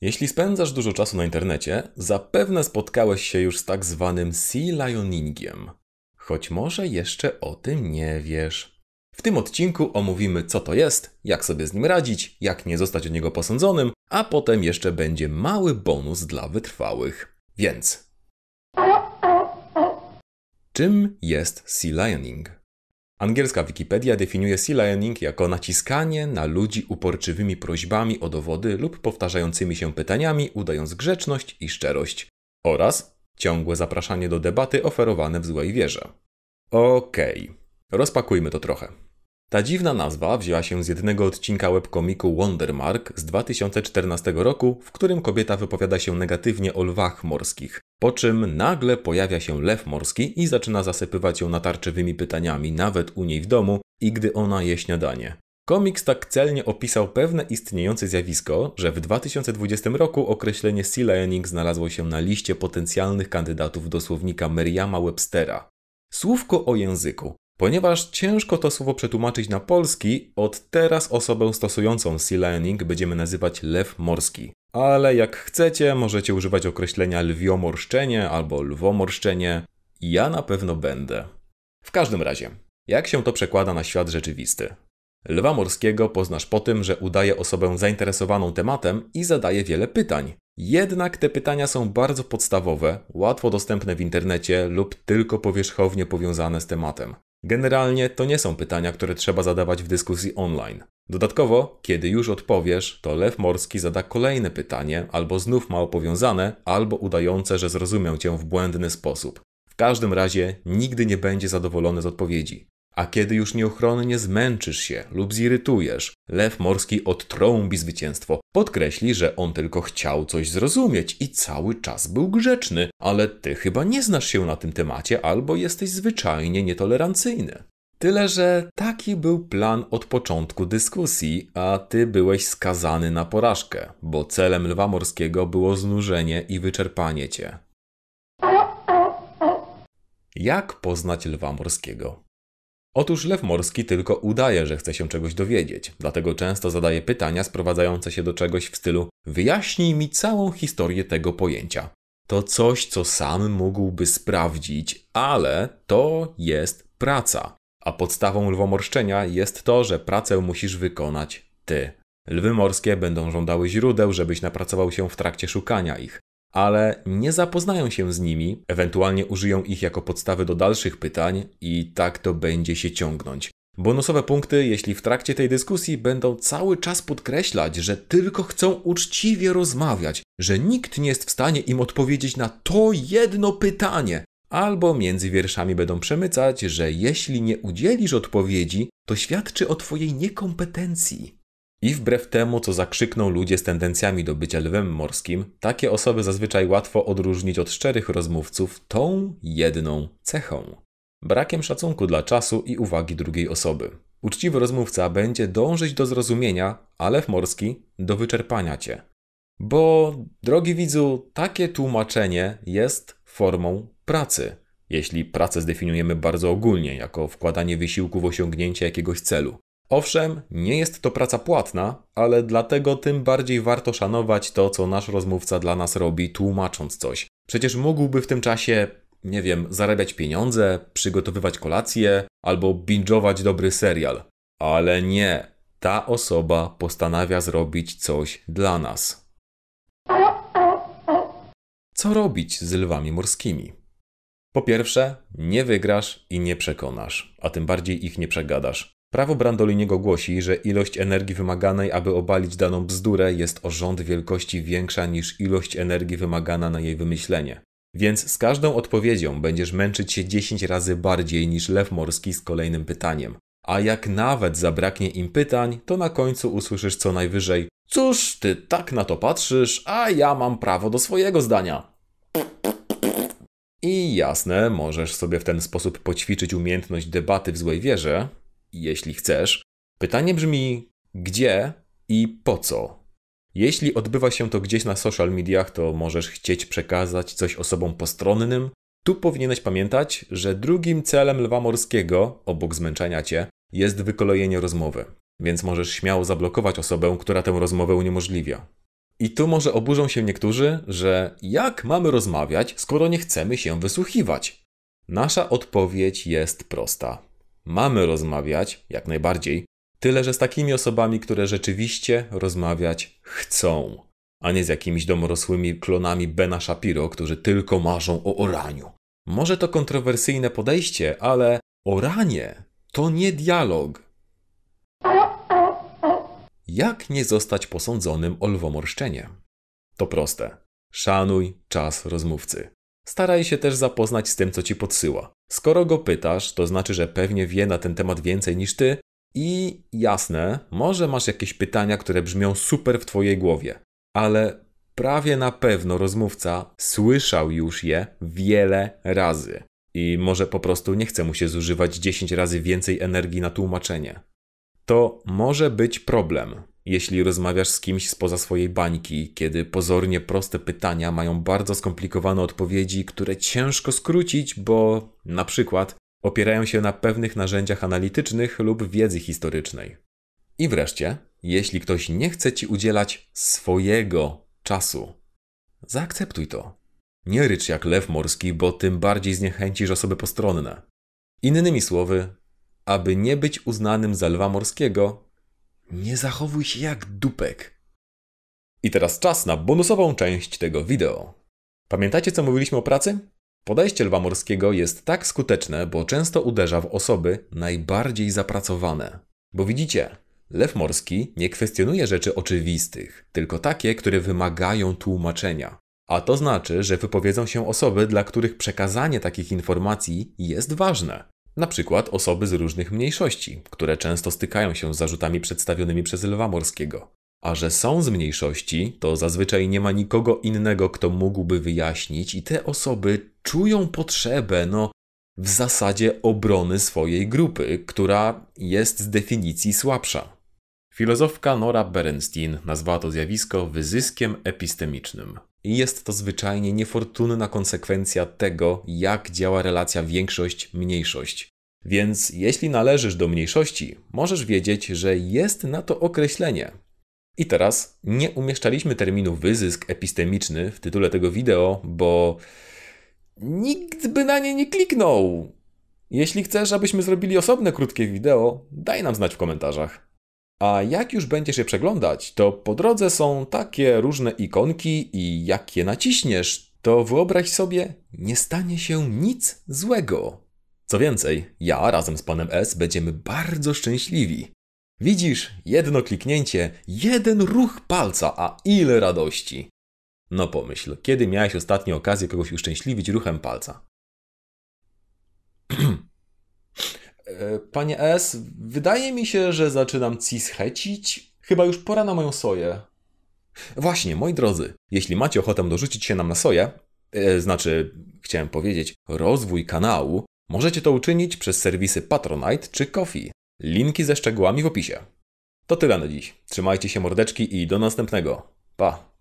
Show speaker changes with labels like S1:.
S1: Jeśli spędzasz dużo czasu na internecie, zapewne spotkałeś się już z tak zwanym sea lioningiem. Choć może jeszcze o tym nie wiesz. W tym odcinku omówimy, co to jest, jak sobie z nim radzić, jak nie zostać od niego posądzonym, a potem jeszcze będzie mały bonus dla wytrwałych. Więc. Czym jest sea lioning? Angielska Wikipedia definiuje sea lioning jako naciskanie na ludzi uporczywymi prośbami o dowody lub powtarzającymi się pytaniami, udając grzeczność i szczerość. Oraz ciągłe zapraszanie do debaty oferowane w złej wierze. Okej, okay. rozpakujmy to trochę. Ta dziwna nazwa wzięła się z jednego odcinka webkomiku Wondermark z 2014 roku, w którym kobieta wypowiada się negatywnie o lwach morskich, po czym nagle pojawia się lew morski i zaczyna zasypywać ją natarczywymi pytaniami, nawet u niej w domu i gdy ona je śniadanie. Komiks tak celnie opisał pewne istniejące zjawisko, że w 2020 roku określenie sea lioning znalazło się na liście potencjalnych kandydatów do słownika Merriama Webstera. Słówko o języku. Ponieważ ciężko to słowo przetłumaczyć na polski, od teraz osobę stosującą sea lioning będziemy nazywać lew morski. Ale jak chcecie, możecie używać określenia lwiomorszczenie albo lwomorszczenie. Ja na pewno będę. W każdym razie, jak się to przekłada na świat rzeczywisty? Lwa morskiego poznasz po tym, że udaje osobę zainteresowaną tematem i zadaje wiele pytań. Jednak te pytania są bardzo podstawowe, łatwo dostępne w internecie lub tylko powierzchownie powiązane z tematem. Generalnie to nie są pytania, które trzeba zadawać w dyskusji online. Dodatkowo, kiedy już odpowiesz, to lew morski zada kolejne pytanie, albo znów mało powiązane, albo udające, że zrozumiał cię w błędny sposób. W każdym razie nigdy nie będzie zadowolony z odpowiedzi. A kiedy już nieuchronnie zmęczysz się lub zirytujesz, lew morski odtrąbi zwycięstwo. Podkreśli, że on tylko chciał coś zrozumieć i cały czas był grzeczny, ale ty chyba nie znasz się na tym temacie albo jesteś zwyczajnie nietolerancyjny. Tyle, że taki był plan od początku dyskusji, a ty byłeś skazany na porażkę, bo celem lwa morskiego było znużenie i wyczerpanie cię. Jak poznać lwa morskiego? Otóż lew morski tylko udaje, że chce się czegoś dowiedzieć, dlatego często zadaje pytania sprowadzające się do czegoś w stylu wyjaśnij mi całą historię tego pojęcia. To coś, co sam mógłby sprawdzić, ale to jest praca. A podstawą lwomorszczenia jest to, że pracę musisz wykonać ty. Lwy morskie będą żądały źródeł, żebyś napracował się w trakcie szukania ich ale nie zapoznają się z nimi, ewentualnie użyją ich jako podstawy do dalszych pytań i tak to będzie się ciągnąć. Bonusowe punkty, jeśli w trakcie tej dyskusji będą cały czas podkreślać, że tylko chcą uczciwie rozmawiać, że nikt nie jest w stanie im odpowiedzieć na to jedno pytanie, albo między wierszami będą przemycać, że jeśli nie udzielisz odpowiedzi, to świadczy o Twojej niekompetencji. I wbrew temu, co zakrzykną ludzie z tendencjami do bycia lwem morskim, takie osoby zazwyczaj łatwo odróżnić od szczerych rozmówców tą jedną cechą brakiem szacunku dla czasu i uwagi drugiej osoby. Uczciwy rozmówca będzie dążyć do zrozumienia, a lew morski do wyczerpania cię. Bo, drogi widzu, takie tłumaczenie jest formą pracy. Jeśli pracę zdefiniujemy bardzo ogólnie, jako wkładanie wysiłku w osiągnięcie jakiegoś celu. Owszem, nie jest to praca płatna, ale dlatego tym bardziej warto szanować to, co nasz rozmówca dla nas robi, tłumacząc coś. Przecież mógłby w tym czasie, nie wiem, zarabiać pieniądze, przygotowywać kolację albo binge'ować dobry serial. Ale nie, ta osoba postanawia zrobić coś dla nas. Co robić z lwami morskimi? Po pierwsze, nie wygrasz i nie przekonasz, a tym bardziej ich nie przegadasz. Prawo Brandoliniego głosi, że ilość energii wymaganej, aby obalić daną bzdurę, jest o rząd wielkości większa niż ilość energii wymagana na jej wymyślenie. Więc z każdą odpowiedzią będziesz męczyć się 10 razy bardziej niż lew morski z kolejnym pytaniem. A jak nawet zabraknie im pytań, to na końcu usłyszysz co najwyżej: Cóż, ty tak na to patrzysz, a ja mam prawo do swojego zdania. I jasne, możesz sobie w ten sposób poćwiczyć umiejętność debaty w złej wierze, jeśli chcesz. Pytanie brzmi, gdzie i po co? Jeśli odbywa się to gdzieś na social mediach, to możesz chcieć przekazać coś osobom postronnym. Tu powinieneś pamiętać, że drugim celem lwa morskiego, obok zmęczenia cię, jest wykolejenie rozmowy. Więc możesz śmiało zablokować osobę, która tę rozmowę uniemożliwia. I tu może oburzą się niektórzy, że jak mamy rozmawiać, skoro nie chcemy się wysłuchiwać? Nasza odpowiedź jest prosta. Mamy rozmawiać, jak najbardziej, tyle że z takimi osobami, które rzeczywiście rozmawiać chcą, a nie z jakimiś domorosłymi klonami Bena Shapiro, którzy tylko marzą o oraniu. Może to kontrowersyjne podejście, ale oranie to nie dialog. Jak nie zostać posądzonym o lwomorszczenie? To proste. Szanuj czas rozmówcy. Staraj się też zapoznać z tym, co ci podsyła. Skoro go pytasz, to znaczy, że pewnie wie na ten temat więcej niż ty i jasne, może masz jakieś pytania, które brzmią super w twojej głowie, ale prawie na pewno rozmówca słyszał już je wiele razy. I może po prostu nie chce mu się zużywać 10 razy więcej energii na tłumaczenie. To może być problem, jeśli rozmawiasz z kimś spoza swojej bańki, kiedy pozornie proste pytania mają bardzo skomplikowane odpowiedzi, które ciężko skrócić, bo na przykład opierają się na pewnych narzędziach analitycznych lub wiedzy historycznej. I wreszcie, jeśli ktoś nie chce ci udzielać swojego czasu, zaakceptuj to. Nie rycz jak lew morski, bo tym bardziej zniechęcisz osoby postronne. Innymi słowy, aby nie być uznanym za lwa morskiego, nie zachowuj się jak dupek. I teraz czas na bonusową część tego wideo. Pamiętacie, co mówiliśmy o pracy? Podejście lwa morskiego jest tak skuteczne, bo często uderza w osoby najbardziej zapracowane. Bo widzicie, lew morski nie kwestionuje rzeczy oczywistych, tylko takie, które wymagają tłumaczenia. A to znaczy, że wypowiedzą się osoby, dla których przekazanie takich informacji jest ważne. Na przykład osoby z różnych mniejszości, które często stykają się z zarzutami przedstawionymi przez Lwa Morskiego. A że są z mniejszości, to zazwyczaj nie ma nikogo innego, kto mógłby wyjaśnić, i te osoby czują potrzebę, no, w zasadzie obrony swojej grupy, która jest z definicji słabsza. Filozofka Nora Berenstein nazwała to zjawisko wyzyskiem epistemicznym. Jest to zwyczajnie niefortunna konsekwencja tego, jak działa relacja większość-mniejszość. Więc jeśli należysz do mniejszości, możesz wiedzieć, że jest na to określenie. I teraz nie umieszczaliśmy terminu wyzysk epistemiczny w tytule tego wideo, bo nikt by na nie nie kliknął. Jeśli chcesz, abyśmy zrobili osobne krótkie wideo, daj nam znać w komentarzach. A jak już będziesz je przeglądać, to po drodze są takie różne ikonki i jak je naciśniesz, to wyobraź sobie, nie stanie się nic złego. Co więcej, ja razem z panem S będziemy bardzo szczęśliwi. Widzisz, jedno kliknięcie, jeden ruch palca, a ile radości. No pomyśl, kiedy miałeś ostatnio okazję kogoś uszczęśliwić ruchem palca? Panie S, wydaje mi się, że zaczynam cischecić. Chyba już pora na moją soję. Właśnie, moi drodzy, jeśli macie ochotę dorzucić się nam na soję, e, znaczy, chciałem powiedzieć, rozwój kanału, możecie to uczynić przez serwisy Patronite czy Coffee. Linki ze szczegółami w opisie. To tyle na dziś. Trzymajcie się mordeczki i do następnego. Pa!